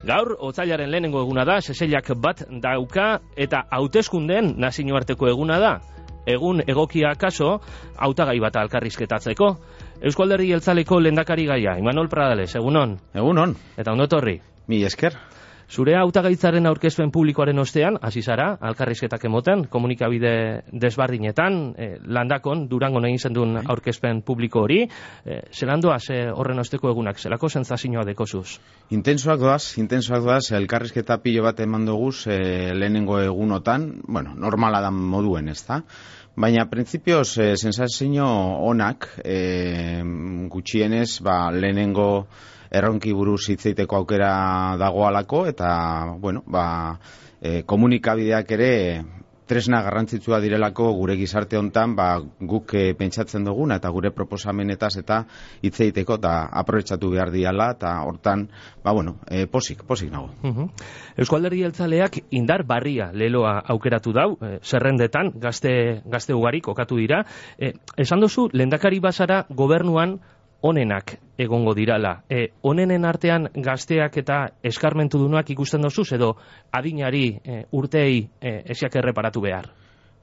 Gaur, otzailaren lehenengo eguna da, seseiak bat dauka, eta hauteskundeen nazio arteko eguna da. Egun egokia kaso, hautagai bat alkarrizketatzeko. Euskalderri jeltzaleko lendakari gaia, Imanol Pradales, egunon. Egunon. Eta ondotorri. Mi esker. Zure hautagaitzaren aurkezpen publikoaren ostean, hasi zara, alkarrizketak emoten, komunikabide desbardinetan, eh, landakon, durango egin zendun Bai. aurkezpen publiko hori, eh, zelandoa ze horren osteko egunak, zelako zentzazioa dekozuz? Intensoak doaz, intensoak doaz, elkarrizketa pilo bat eman duguz e, lehenengo egunotan, bueno, normala da moduen, ez da? Baina, printzipioz, e, sensazio onak, e, gutxienez, ba, lehenengo erronki buruz hitzeiteko aukera dagoalako, eta, bueno, ba, e, komunikabideak ere tresna garrantzitsua direlako gure gizarte hontan ba, guk e, pentsatzen duguna eta gure proposamenetaz eta hitz egiteko eta aprobetsatu behar diala eta hortan, ba bueno, e, posik, posik nago. Euskalderri jeltzaleak indar barria leloa aukeratu dau, eh, zerrendetan, gazte, gazte ugari kokatu dira. Eh, esan duzu, lendakari basara gobernuan onenak egongo dirala. E, onenen artean gazteak eta eskarmentu dunak ikusten dozu, edo adinari e, urtei e, esiak erreparatu behar.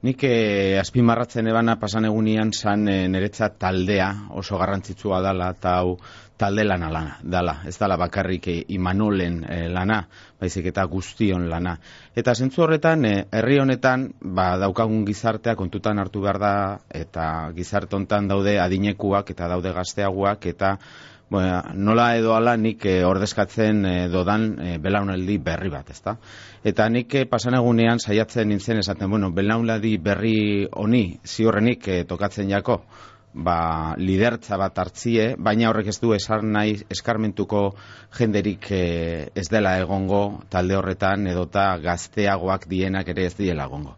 Nik eh, azpimarratzen ebana pasan egunian zan eh, niretzat taldea oso garrantzitsua dala eta hau talde lana lana dala. Ez dala bakarrik eh, imanolen eh, lana, baizik eta guztion lana. Eta zentzu horretan, eh, herri honetan, ba, daukagun gizartea kontutan hartu behar da, eta gizarte hontan daude adinekuak eta daude gazteaguak, eta Bueno, nola edo ala nik eh, ordezkatzen eh, dodan eh, belaunaldi berri bat, ezta? Eta nik eh, pasan egunean saiatzen nintzen esaten, bueno, belaunaldi berri honi ziurrenik eh, tokatzen jako, ba, lidertza bat hartzie, baina horrek ez du esar nahi eskarmentuko jenderik eh, ez dela egongo talde horretan edota gazteagoak dienak ere ez diela egongo.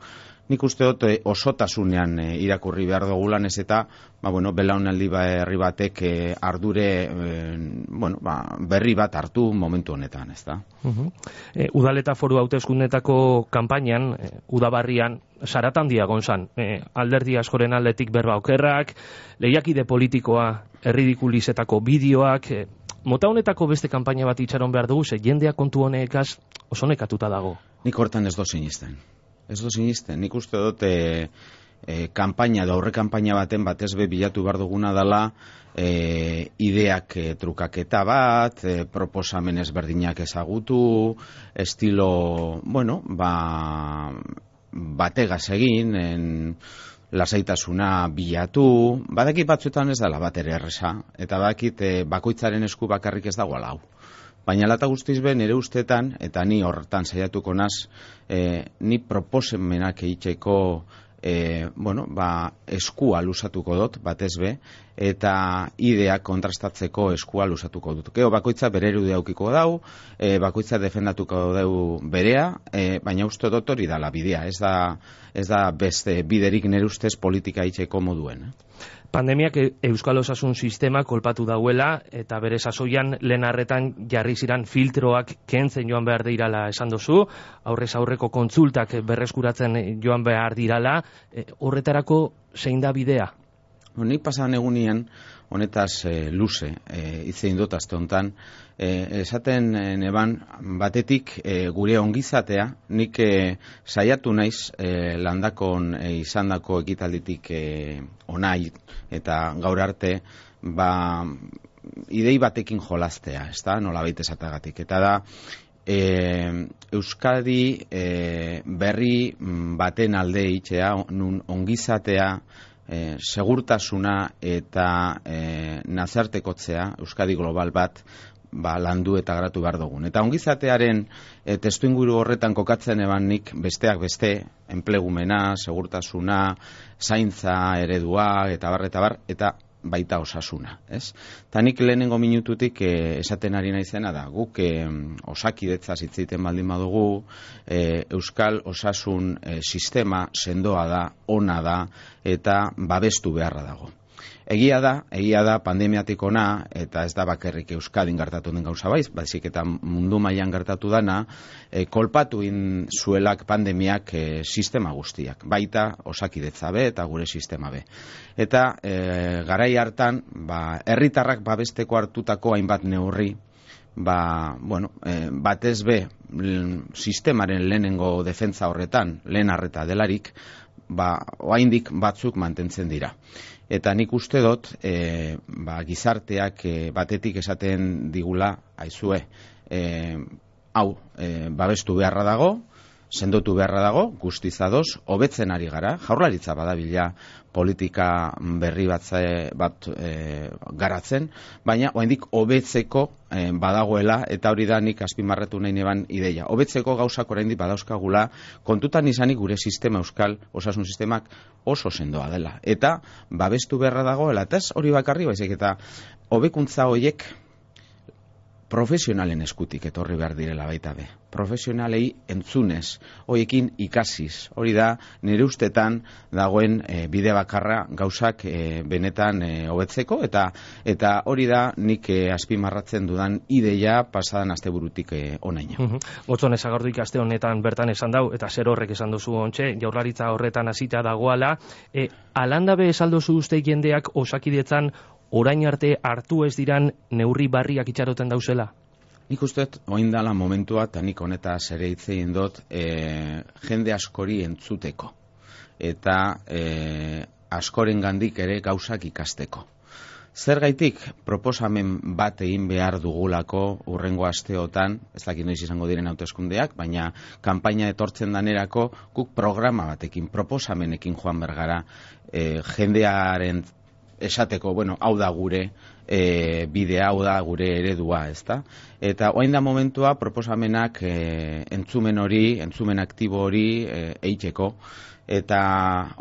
Nik uste dut eh, osotasunean eh, irakurri behar dugulan ez eta ba, bueno, belaunaldi berri batek eh, ardure eh, bueno, ba, berri bat hartu momentu honetan, ez da? E, udaleta foru hauteskundetako kanpainan, e, udabarrian, saratan diagon zan, e, alderdi askoren aldetik berba okerrak, lehiakide politikoa, erridikulizetako bideoak, e, mota honetako beste kanpaina bat itxaron behar dugu, ze jendea kontu honekaz oso nekatuta dago. Nik hortan ez do sinisten. Ez do sinisten. Nik uste dut e, e, kanpaina da horre kanpaina baten batez be bilatu behar duguna dela e, ideak e, trukaketa bat, e, proposamen ezberdinak ezagutu, estilo, bueno, ba, bategaz egin, en, lasaitasuna bilatu, badakit batzuetan ez dela bat ere erresa, eta badakit bakoitzaren esku bakarrik ez dago lau. Baina lata guztiz be, nire ustetan, eta ni horretan saiatuko naz, e, ni proposamenak eitzeko e, bueno, ba, eskua lusatuko dut, batez be, eta ideak kontrastatzeko eskua lusatuko dut. Geo, bakoitza bere erude aukiko dau, e, bakoitza defendatuko dau berea, e, baina uste dut hori dala bidea, ez da, ez da beste biderik nire ustez politika eitzeko moduen. Eh? Pandemiak Euskal Osasun sistema kolpatu dauela eta bere sasoian lehen arretan jarri ziran filtroak kentzen joan behar dirala esan duzu, aurrez aurreko kontsultak berreskuratzen joan behar dirala, e, horretarako zein da bidea? Nik pasan egunian, honetaz e, luze, e, hitzein dut azte honetan, e, esaten neban, batetik e, gure ongizatea, nik e, saiatu naiz e, landakon e, izandako ekitalditik e, onai eta gaur arte, ba, idei batekin jolastea, ez da, nola baita esatagatik. Eta da, e, Euskadi e, berri mm, baten alde itxea, nun ongizatea, e, segurtasuna eta e, nazartekotzea, Euskadi global bat, ba, landu eta garatu behar dugun. Eta ongizatearen e, testu inguru horretan kokatzen eban nik besteak beste, enplegumena, segurtasuna, zaintza eredua, eta bar, eta bar, eta baita osasuna, ez? Ta nik lehenengo minututik eh, esaten ari naizena da, guk eh, osakidetza hitzeiten baldin badugu, eh, euskal osasun eh, sistema sendoa da, ona da eta babestu beharra dago. Egia da, egia da pandemiatik ona eta ez da bakerrik Euskadin gertatu den gauza baiz, baizik eta mundu mailan gertatu dana, e, kolpatu in zuelak pandemiak e, sistema guztiak, baita osakidetza be eta gure sistema be. Eta e, garai hartan, ba, herritarrak babesteko hartutako hainbat neurri, ba, bueno, e, batez be sistemaren lehenengo defentza horretan, lehen arreta delarik, ba, oaindik batzuk mantentzen dira. Eta nik uste dut, e, ba, gizarteak e, batetik esaten digula, aizue, e, hau, e, babestu beharra dago, sendotu beharra dago, guztizadoz, hobetzen ari gara, jaurlaritza badabila politika berri bat, bat e, garatzen, baina oraindik hobetzeko e, badagoela eta hori da nik azpimarratu nahi neban ideia. Hobetzeko gauzak oraindik badauzkagula kontutan izanik gure sistema euskal osasun sistemak oso sendoa dela. Eta babestu beharra dagoela, eta ez hori bakarri baizik eta hobekuntza hoiek profesionalen eskutik etorri behar direla baita be. Profesionalei entzunez, hoiekin ikasiz. Hori da, nire ustetan dagoen e, bide bakarra gauzak e, benetan e, hobetzeko eta eta hori da nik e, azpimarratzen dudan ideia pasadan asteburutik e, onaino. Mm -hmm. Otzon ezagorduik aste honetan bertan esan dau, eta zer horrek esan duzu ontxe, jaurlaritza horretan hasita dagoala, e, alandabe esaldozu uste jendeak osakidetzan orain arte hartu ez diran neurri barriak itxaroten dauzela? Nik uste, oin dala momentua, eta nik honeta ere hitzein dut, e, jende askori entzuteko. Eta e, askoren gandik ere gauzak ikasteko. Zer gaitik, proposamen bat egin behar dugulako urrengo asteotan, ez dakit noiz izango diren hauteskundeak, baina kanpaina etortzen danerako guk programa batekin, proposamenekin joan bergara, e, jendearen esateko, bueno, hau da gure e, bidea, hau da gure eredua, ezta? Eta oain da momentua proposamenak e, entzumen hori, entzumen aktibo hori e, eiteko, eta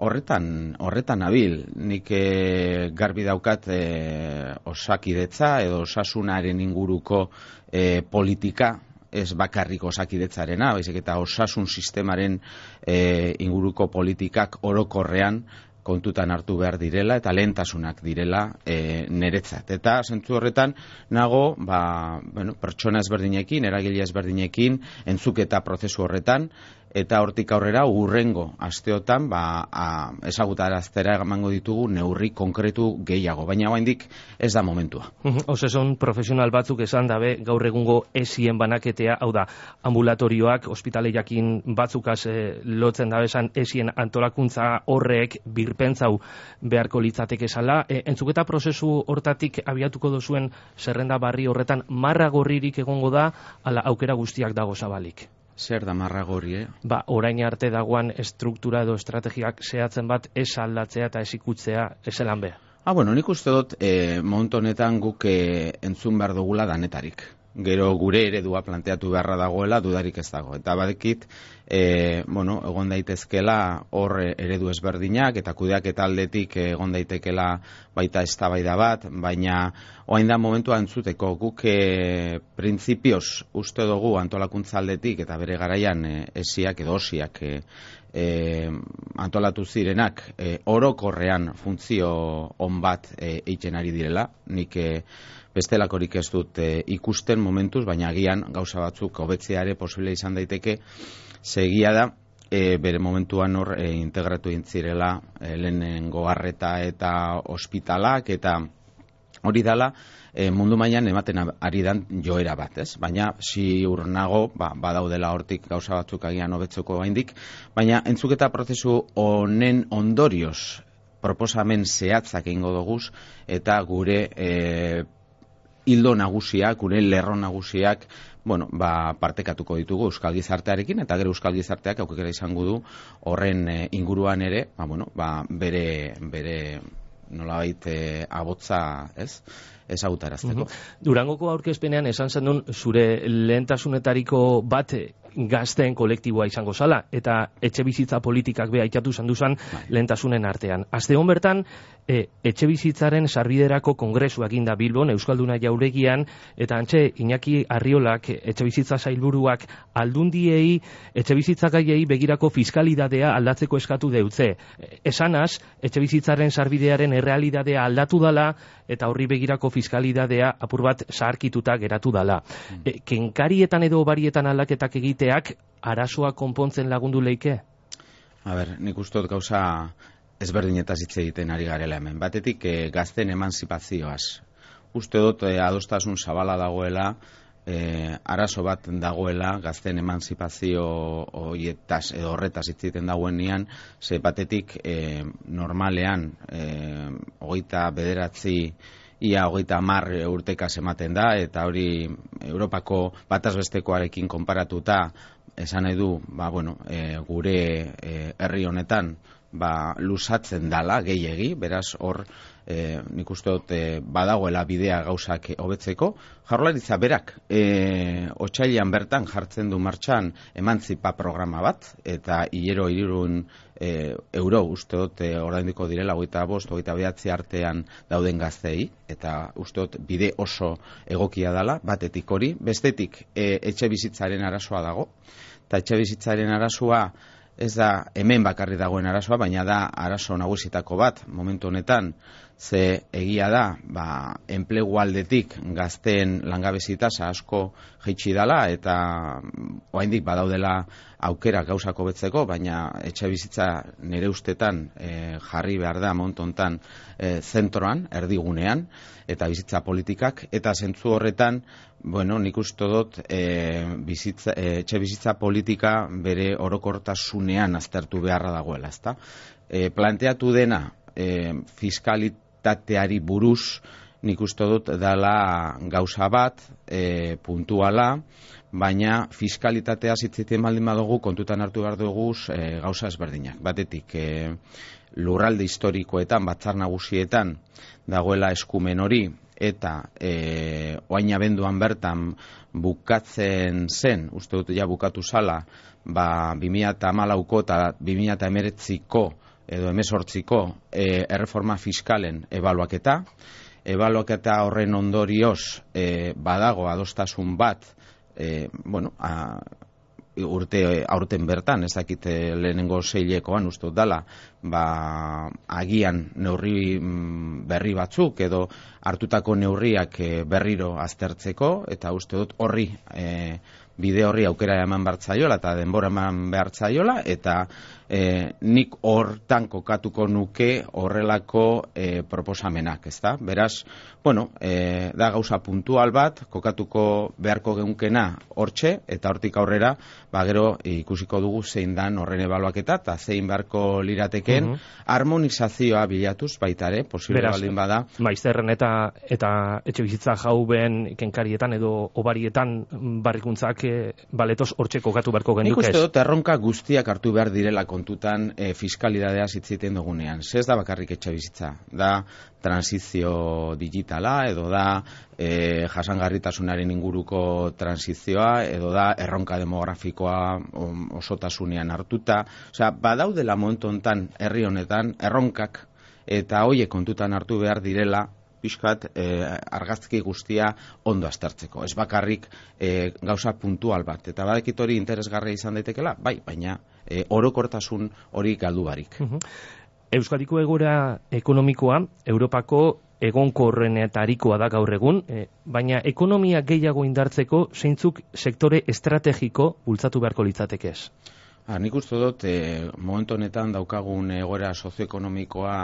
horretan, horretan abil, nik e, garbi daukat e, osakidetza edo osasunaren inguruko e, politika, ez bakarrik osakidetzarena, baizik eta osasun sistemaren e, inguruko politikak orokorrean kontutan hartu behar direla eta lehentasunak direla e, niretzat. Eta zentzu horretan nago ba, bueno, pertsona ezberdinekin, eragile ezberdinekin, entzuketa prozesu horretan, eta hortik aurrera urrengo asteotan ba, a, ezagutaraztera emango ditugu neurri konkretu gehiago, baina oraindik ez da momentua. Oseson profesional batzuk esan dabe gaur egungo esien banaketea, hau da, ambulatorioak, ospitale jakin batzukaz e, lotzen dabe esan esien antolakuntza horrek birpentzau beharko litzateke esala. E, entzuketa prozesu hortatik abiatuko dozuen zerrenda barri horretan marra gorririk egongo da, ala aukera guztiak dago zabalik. Zer da marra gorri, eh? Ba, orain arte dagoan estruktura edo estrategiak zehatzen bat ez aldatzea eta ez ikutzea ez elan beha. Ah, bueno, nik uste dut, e, eh, montonetan guk e, entzun behar dugula danetarik gero gure eredua planteatu beharra dagoela dudarik ez dago. Eta badekit, e, bueno, egon daitezkela hor eredu ezberdinak eta kudeak eta aldetik egon daitekela baita eztabaida bat, baina oain da momentua entzuteko guk e, printzipioz uste dugu antolakuntza aldetik eta bere garaian e, esiak edo osiak e, e, antolatu zirenak e, orokorrean funtzio on bat e, eitzen ari direla, nik e, bestelakorik ez dut e, ikusten momentuz, baina agian gauza batzuk hobetzeare posible izan daiteke, segia da, e, bere momentuan hor e, integratu intzirela e, lehenengo harreta eta ospitalak eta hori dala e, mundu mailan ematen ari dan joera bat, ez? Baina si urnago, ba, badaudela hortik gauza batzuk agian hobetzeko gaindik, baina entzuketa prozesu honen ondorioz proposamen zehatzak egingo doguz eta gure e, hildo nagusiak, gure lerro nagusiak, bueno, ba, partekatuko ditugu Euskal Gizartearekin, eta gero Euskal Gizarteak aukera izango du horren e, inguruan ere, ba, bueno, ba, bere, bere nolabait e, abotza, ez? Ezagutarazteko. Mm Durangoko aurkezpenean esan zen zure lehentasunetariko bat gazteen kolektiboa izango zala, eta etxe bizitza politikak beha itxatu zanduzan bai. lehentasunen artean. Azte hon bertan, e, etxe bizitzaren sarbiderako kongresu eginda Bilbon, Euskalduna jauregian, eta antxe, Iñaki Arriolak, etxe bizitza zailburuak aldundiei, etxe bizitza gaiei begirako fiskalidadea aldatzeko eskatu deutze. Esanaz, etxe bizitzaren sarbidearen errealidadea aldatu dala, eta horri begirako fiskalidadea apur bat zaharkituta geratu dala. Mm. E, kenkarietan edo barietan aldaketak egiteak arazoa konpontzen lagundu leike? A ber, nik ustot gauza ezberdinetaz hitz egiten ari garela hemen. Batetik e, gazten emanzipazioaz. Uste dut e, adostasun zabala dagoela e, arazo bat dagoela gazten emanzipazio hoietaz edo horretaz hitziten dagoenean ze batetik e, normalean e, hogeita bederatzi ia hogeita mar urtekaz ematen da eta hori Europako batazbestekoarekin konparatuta esan nahi du ba, bueno, e, gure herri honetan ba, lusatzen dala gehiegi, beraz hor e, nik uste dut e, badagoela bidea gauzak hobetzeko. Jarlaritza berak e, otxailan bertan jartzen du martxan emantzipa programa bat, eta hilero irurun e, euro uste dut e, oraindiko direla, hogeita bost, hogeita behatzi artean dauden gaztei, eta uste dut bide oso egokia dala, batetik hori, bestetik e, etxe bizitzaren arazoa dago, eta etxe bizitzaren arazoa ez da hemen bakarri dagoen arazoa, baina da arazo nagusitako bat momentu honetan ze egia da, ba, enplegu aldetik gazteen langabezita asko jeitsi dala eta oraindik badaudela aukera gauzako betzeko, baina etxe bizitza nire ustetan e, jarri behar da momentu honetan e, zentroan, erdigunean, eta bizitza politikak, eta zentzu horretan bueno, nik uste dut e, bizitza, e, etxe bizitza politika bere orokortasunean aztertu beharra dagoela, ezta? E, planteatu dena e, fiskalitateari buruz nik uste dut dala gauza bat e, puntuala, baina fiskalitatea zitziten baldin badugu kontutan hartu behar dugu e, gauza ezberdinak. Batetik, e, lurralde historikoetan, batzar nagusietan, dagoela eskumen hori, eta e, oain abenduan bertan bukatzen zen, uste dut ja bukatu zala, ba, 2008ko eta 2008ko edo emesortziko e, erreforma fiskalen ebaluaketa, ebaluaketa horren ondorioz e, badago adostasun bat, e, bueno, a, urte aurten bertan, ez dakit lehenengo zeilekoan ustut dala, ba, agian neurri mm, berri batzuk edo hartutako neurriak eh, berriro aztertzeko eta uste dut horri e, bide horri aukera eman bartzaiola eta denbora eman behartzaiola eta e, nik hortan kokatuko nuke horrelako e, proposamenak, ez da? Beraz, bueno, e, da gauza puntual bat, kokatuko beharko geunkena hortxe, eta hortik aurrera, ba, gero ikusiko dugu zein dan horren ebaluaketa, eta zein beharko lirateken, uh harmonizazioa bilatuz baitare, posible baldin bada. Maizterren eta, eta etxe bizitza jauben kenkarietan edo obarietan barrikuntzak e, baletoz hortxe kokatu beharko genuke. Nik uste dut, erronka guztiak hartu behar direlako kontutan e, fiskalidadea zitziten dugunean. Zez da bakarrik etxe bizitza. Da transizio digitala, edo da e, jasangarritasunaren inguruko transizioa, edo da erronka demografikoa osotasunean hartuta. Osea, badaudela momentu hontan herri honetan, erronkak eta hoie kontutan hartu behar direla pixkat e, argazki guztia ondo aztertzeko. Ez bakarrik e, gauza puntual bat. Eta badekit hori interesgarria izan daitekela, bai, baina e, orokortasun hori galdu barik. Euskadiko egora ekonomikoa, Europako egonkorrenetarikoa da gaur egun, e, baina ekonomia gehiago indartzeko zeintzuk sektore estrategiko bultzatu beharko litzateke ez? Ha, nik uste dut, e, momentu honetan daukagun egoera sozioekonomikoa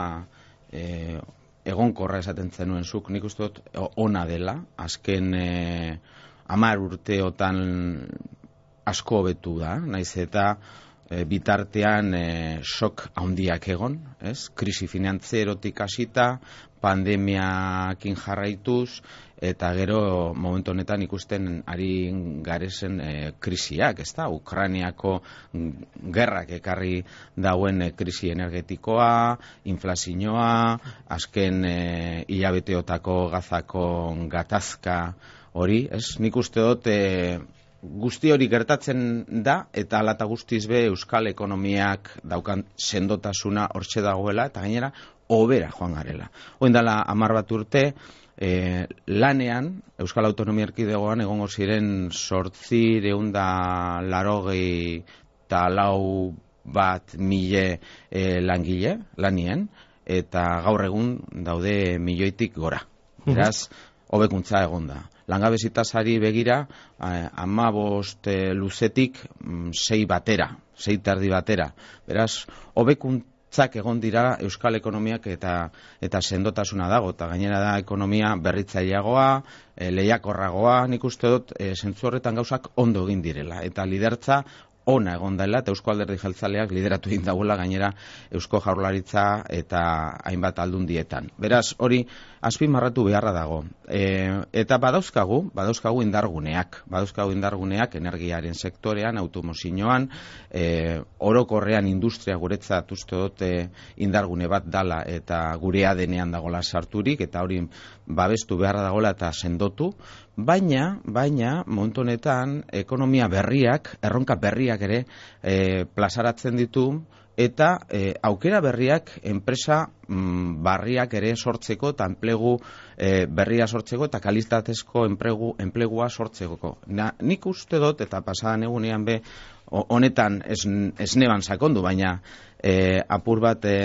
e, egonkorra esaten zenuen zuk, nik uste dut ona dela, azken e, amar urteotan asko betu da, naiz eta e, bitartean e, sok handiak egon, ez? Krisi finantzierotik hasita, pandemiakin jarraituz, eta gero momentu honetan ikusten ari garezen e, krisiak, ez da? Ukraniako gerrak ekarri dauen e, krisi energetikoa, inflazioa, azken e, hilabeteotako gazako gatazka hori, ez? Nik uste dut e, guzti hori gertatzen da, eta alata guztiz be euskal ekonomiak daukan sendotasuna hortxe dagoela, eta gainera, obera joan garela. Oindala, amar bat urte, e, lanean, Euskal Autonomia Erkidegoan egongo ziren sortzi deunda larogei eta lau bat mile e, langile, lanien, eta gaur egun daude milioitik gora. Beraz, hobekuntza egon da. Langabezitazari begira, ama bost e, luzetik mm, sei batera, sei tardi batera. Beraz, hobekuntza zak egon dira euskal ekonomiak eta eta sendotasuna dago eta gainera da ekonomia berritzaileagoa, e, lehiakorragoa, nik uste dut e, horretan gauzak ondo egin direla eta lidertza ona egon dela eta Eusko Alderdi Jeltzaleak lideratu egin dagoela gainera Eusko Jaurlaritza eta hainbat aldundietan. Beraz, hori azpimarratu beharra dago. E, eta badauzkagu, badauzkagu indarguneak, badauzkagu indarguneak energiaren sektorean, automozinoan, e, orokorrean industria guretzat uste dut e, indargune bat dala eta gurea denean dagola sarturik eta hori babestu beharra dagoela eta sendotu, baina, baina, momentu honetan, ekonomia berriak, erronka berriak ere, e, plazaratzen ditu, eta e, aukera berriak enpresa mm, barriak ere sortzeko eta enplegu e, berria sortzeko eta kalitatezko enplegu, enplegua sortzeko. Na, nik uste dut eta pasadan egunean be honetan ez, ez neban sakondu, baina e, apur bat e,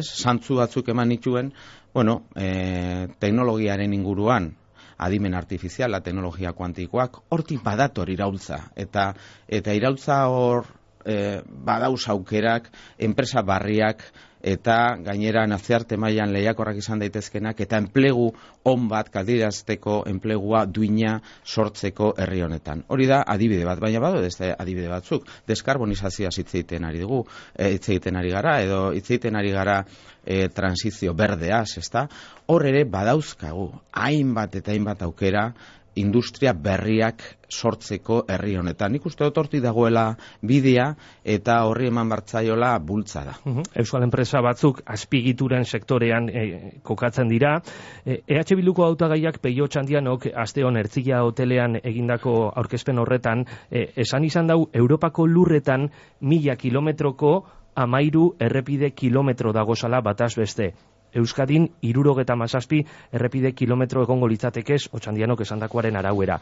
ez, santzu batzuk eman nituen, bueno, e, teknologiaren inguruan, adimen artifiziala, teknologia kuantikoak, hortik badator iraultza. Eta, eta iraultza hor e, badauz aukerak, enpresa barriak, eta gainera naziarte mailan lehiakorrak izan daitezkenak, eta enplegu on bat kaldirazteko enplegua duina sortzeko herri honetan. Hori da adibide bat, baina badu ez adibide batzuk. Deskarbonizazioa hitz ari dugu, e, hitz egiten ari gara, edo hitz egiten ari gara e, transizio berdeaz, ezta? Hor ere badauzkagu, hainbat eta hainbat aukera, industria berriak sortzeko herri honetan. Nik uste dut horti dagoela bidea eta horri eman bartzaiola bultza da. Euskal enpresa batzuk azpigituren sektorean e, kokatzen dira. E, EH Bilduko autagaiak peio txandianok aste hon ertzia hotelean egindako aurkezpen horretan e, esan izan dau Europako lurretan mila kilometroko amairu errepide kilometro dagozala bataz beste. Euskadin irurogeta mazazpi errepide kilometro egongo litzatekez, otxandianok esan dakoaren arauera.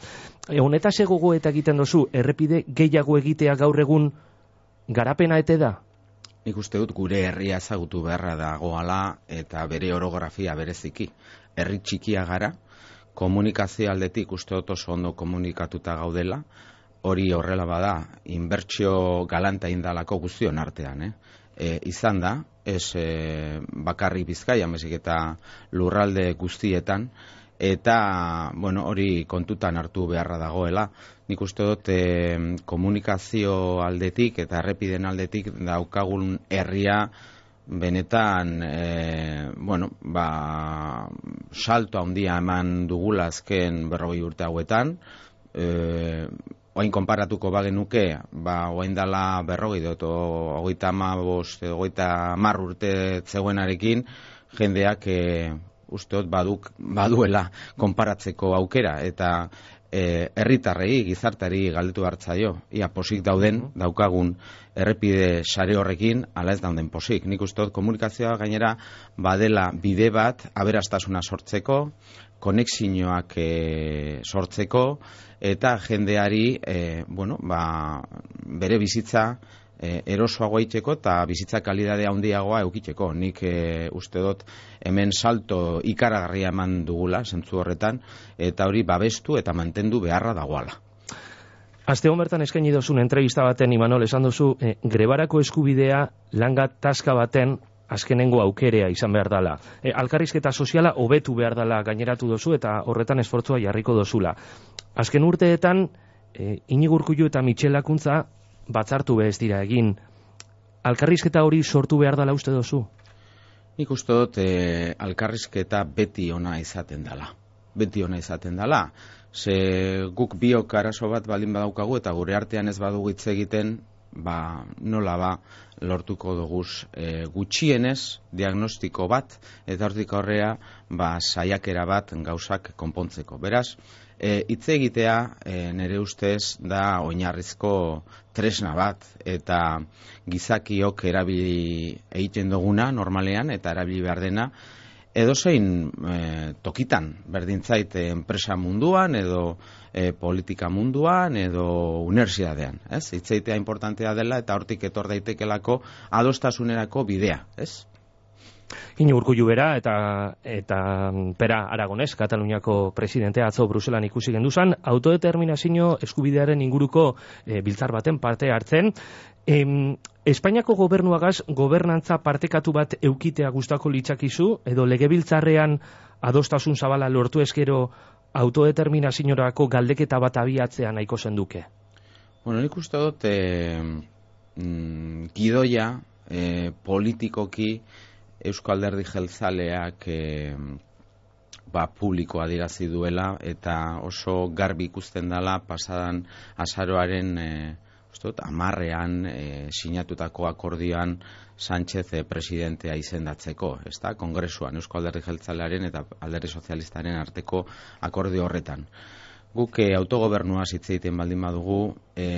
E, honeta segogo eta egiten dozu, errepide gehiago egitea gaur egun garapena ete da? Nik uste dut gure herria ezagutu beharra dagoala eta bere orografia bereziki. Herri txikia gara, komunikazio aldetik uste dut oso ondo komunikatuta gaudela, hori horrela bada, inbertsio galanta indalako guztion artean, eh? e, izan da, ez e, bakarri bizkaia, mezik eta lurralde guztietan, eta bueno, hori kontutan hartu beharra dagoela. Nik uste dut e, komunikazio aldetik eta errepiden aldetik daukagun herria benetan e, bueno, ba, salto handia eman dugula azken berrogei urte hauetan, e, oain konparatuko bagenuke, ba, oain dala berrogei dut, ogeita ma bost, ogeita mar urte zegoenarekin, jendeak e, usteot baduk, baduela konparatzeko aukera, eta herritarrei gizartari galdetu hartzaio, ia posik dauden, daukagun errepide sare horrekin, ala ez dauden posik. Nik usteot komunikazioa gainera badela bide bat, aberastasuna sortzeko, konexinoak e, sortzeko, eta jendeari e, bueno, ba, bere bizitza e, erosoagoa itxeko eta bizitza kalidadea handiagoa eukitzeko. Nik e, uste dut hemen salto ikaragarria eman dugula, zentzu horretan, eta hori babestu eta mantendu beharra dagoala. Aste bertan eskaini dozun entrevista baten, Imanol, esan dozu, e, grebarako eskubidea langa taska baten azkenengo aukerea izan behar dela. E, alkarrizketa soziala hobetu behar dela gaineratu dozu eta horretan esfortzua jarriko dozula. Azken urteetan, e, inigurkuio eta mitxelakuntza batzartu behaz dira egin. Alkarrizketa hori sortu behar dela uste dozu? Nik uste dut e, alkarrizketa beti ona izaten dela. Beti ona izaten dela. Ze guk biok arazo bat baldin badaukagu eta gure artean ez badugu hitz egiten, ba, nola ba, lortuko duguz e, gutxienez diagnostiko bat eta hortik horrea ba, saiakera bat gauzak konpontzeko. Beraz, e, hitz egitea e, nire ustez da oinarrizko tresna bat eta gizakiok erabili egiten duguna normalean eta erabili behar dena edo zein e, tokitan berdintzait enpresa munduan edo e, politika munduan edo universidadean, ez? Hitzeitea importantea dela eta hortik etor daitekelako adostasunerako bidea, ez? Ino urku bera eta, eta pera Aragonez, Kataluniako presidentea atzo Bruselan ikusi genduzan, autodeterminazio eskubidearen inguruko e, biltzar baten parte hartzen. Em, Espainiako gobernuagaz gobernantza partekatu bat eukitea gustako litzakizu, edo legebiltzarrean adostasun zabala lortu eskero autodeterminaziorako galdeketa bat abiatzea nahiko zenduke? Bueno, nik uste dut, e, mm, gidoia e, politikoki Eusko Alderdi Jeltzaleak e, ba, publikoa dirazi duela eta oso garbi ikusten dela pasadan azaroaren e, ustot, amarrean e, sinatutako akordioan Sánchez e, presidentea izendatzeko, ez da, kongresuan Eusko Alderdi Jeltzalearen eta Alderdi Sozialistaren arteko akordio horretan. Guk autogobernua zitzeiten baldin badugu e,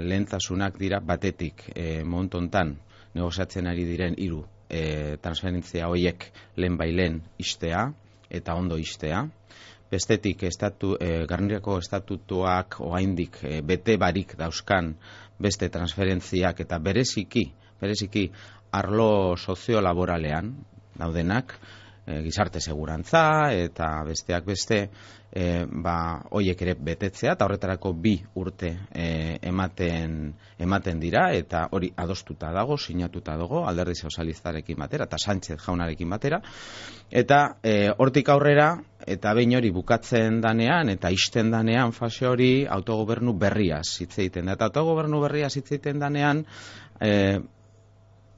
lehentasunak dira batetik e, montontan negoziatzen ari diren hiru e, transferentzia hoiek lehen bailen istea eta ondo istea. Bestetik estatu, e, garnirako estatutuak oaindik e, bete barik dauzkan beste transferentziak eta bereziki, bereziki arlo soziolaboralean daudenak, e, gizarte segurantza eta besteak beste e, ba, oiek ere betetzea eta horretarako bi urte e, ematen, ematen dira eta hori adostuta dago, sinatuta dago alderdi sozialistarekin batera eta Sánchez jaunarekin batera. Eta e, hortik aurrera eta behin hori bukatzen danean eta isten danean fase hori autogobernu berriaz hitz egiten da. Eta autogobernu berriaz hitz egiten danean e,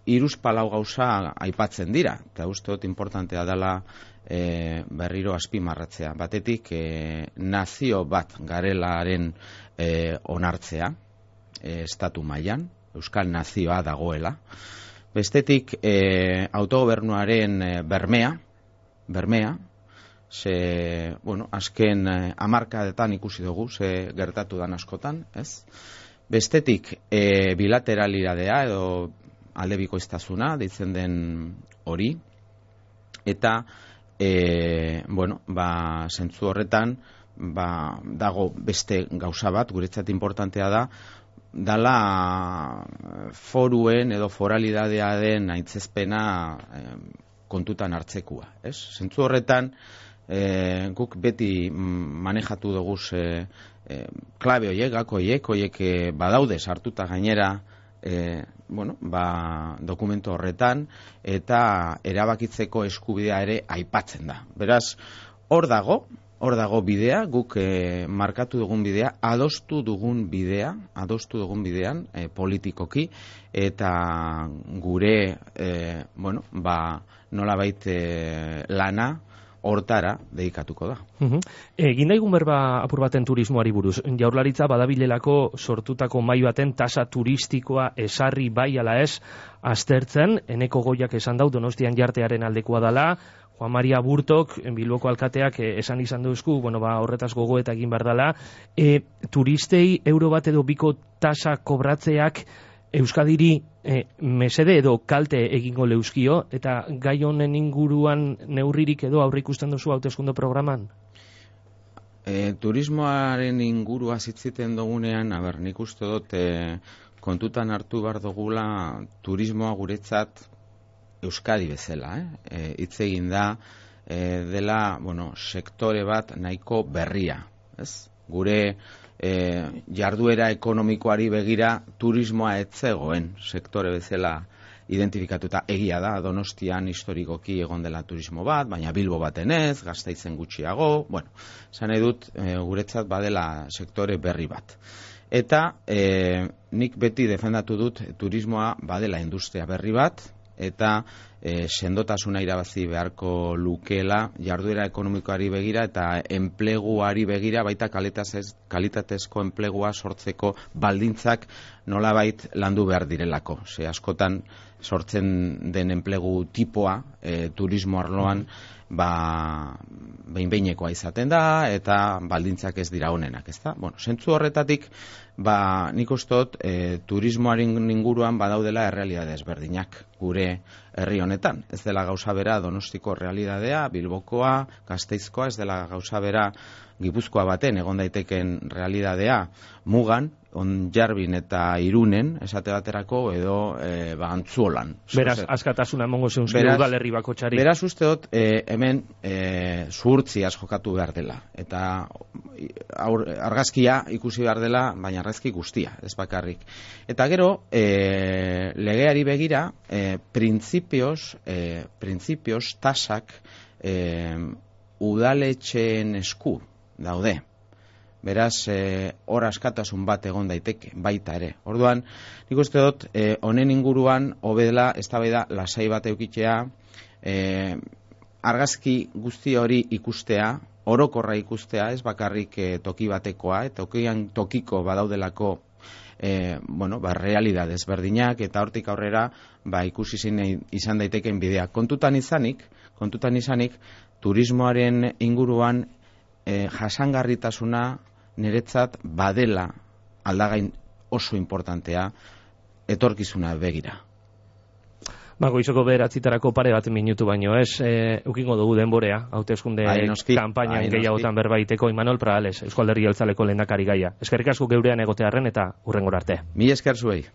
iruz palau gauza aipatzen dira, eta uste dut importantea dela e, berriro azpimarratzea. Batetik, e, nazio bat garelaren e, onartzea, e, estatu mailan Euskal Nazioa dagoela. Bestetik, e, autogobernuaren bermea, bermea, ze, bueno, azken e, amarkadetan ikusi dugu, ze gertatu dan askotan, ez? Bestetik, e, bilateralidadea edo aldebiko iztazuna, deitzen den hori, eta, e, bueno, ba, zentzu horretan, ba, dago beste gauza bat, guretzat importantea da, dala foruen edo foralidadea den aintzezpena e, kontutan hartzekua, ez? Zentzu horretan, e, guk beti manejatu dugu e, klabe hoiek, gako hoiek, hoiek badaude sartuta gainera, e, bueno, ba, dokumento horretan eta erabakitzeko eskubidea ere aipatzen da. Beraz, hor dago, hor dago bidea, guk e, markatu dugun bidea, adostu dugun bidea, adostu dugun bidean e, politikoki eta gure, e, bueno, ba, nola baite lana, hortara dedikatuko da. Uh Egin daigun berba apur baten turismoari buruz. Jaurlaritza badabilelako sortutako mai baten tasa turistikoa esarri bai ala ez aztertzen, eneko goiak esan dau donostian jartearen aldekoa dala, Juan Maria Burtok, Bilboko alkateak eh, esan izan duzku, bueno, ba, horretaz gogo eta egin berdala, e, turistei euro bat edo biko tasa kobratzeak Euskadiri e, mesede edo kalte egingo leuskio, eta gai honen inguruan neurririk edo aurre ikusten duzu hautezkundo programan? E, turismoaren ingurua zitziten dugunean, aber, nik uste dut, e, kontutan hartu bar dugula turismoa guretzat Euskadi bezala, eh? E, egin da, e, dela, bueno, sektore bat nahiko berria, ez? Gure e, jarduera ekonomikoari begira turismoa etzegoen sektore bezala identifikatuta egia da Donostian historikoki egon dela turismo bat, baina Bilbo baten ez, gaztaizen gutxiago, bueno, zan edut e, guretzat badela sektore berri bat. Eta e, nik beti defendatu dut turismoa badela industria berri bat, eta e, sendotasuna irabazi beharko lukela jarduera ekonomikoari begira eta enpleguari begira baita kalitatezko enplegua sortzeko baldintzak nolabait landu behar direlako. Ze askotan sortzen den enplegu tipoa e, turismo arloan ba, behin behinekoa izaten da eta baldintzak ez dira honenak, ezta? Bueno, sentzu horretatik ba, nik ustot e, turismoaren inguruan badaudela errealidade ezberdinak gure herri honetan. Ez dela gauza bera donostiko realidadea, bilbokoa, gazteizkoa, ez dela gauza bera gipuzkoa baten egon daiteken realidadea mugan, on jarbin eta irunen, esate baterako, edo e, ba, antzuolan. Beraz, askatasuna emongo zeun udalerri bako txari. Beraz, uste dut, e, hemen e, zuhurtziaz jokatu behar dela. Eta aur, argazkia ikusi behar dela, baina argazki guztia, ez bakarrik. Eta gero, e, legeari begira, e, printzipioz, e, printzipioz, tasak, e, udaletxeen esku daude. Beraz, e, hor askatasun bat egon daiteke, baita ere. Orduan, nik uste dut, e, honen inguruan, hobedela, ez da lasai bat eukitzea, e, argazki guzti hori ikustea, orokorra ikustea, ez bakarrik e, toki batekoa, eta tokian tokiko badaudelako e, bueno, ba, realidad ezberdinak, eta hortik aurrera, ba, ikusi zine izan daiteken bidea. Kontutan izanik, kontutan izanik, turismoaren inguruan e, jasangarritasuna niretzat badela aldagain oso importantea etorkizuna begira. Ba, goizoko beratzitarako pare bat minutu baino, ez, e, ukingo dugu denborea, hautezkunde kampaina gehiagotan berbaiteko, Imanol Praales, Euskal Herri Altzaleko lehendakari gaia. Eskerrik asko geurean egotearen eta urrengor arte. Mi esker zuei.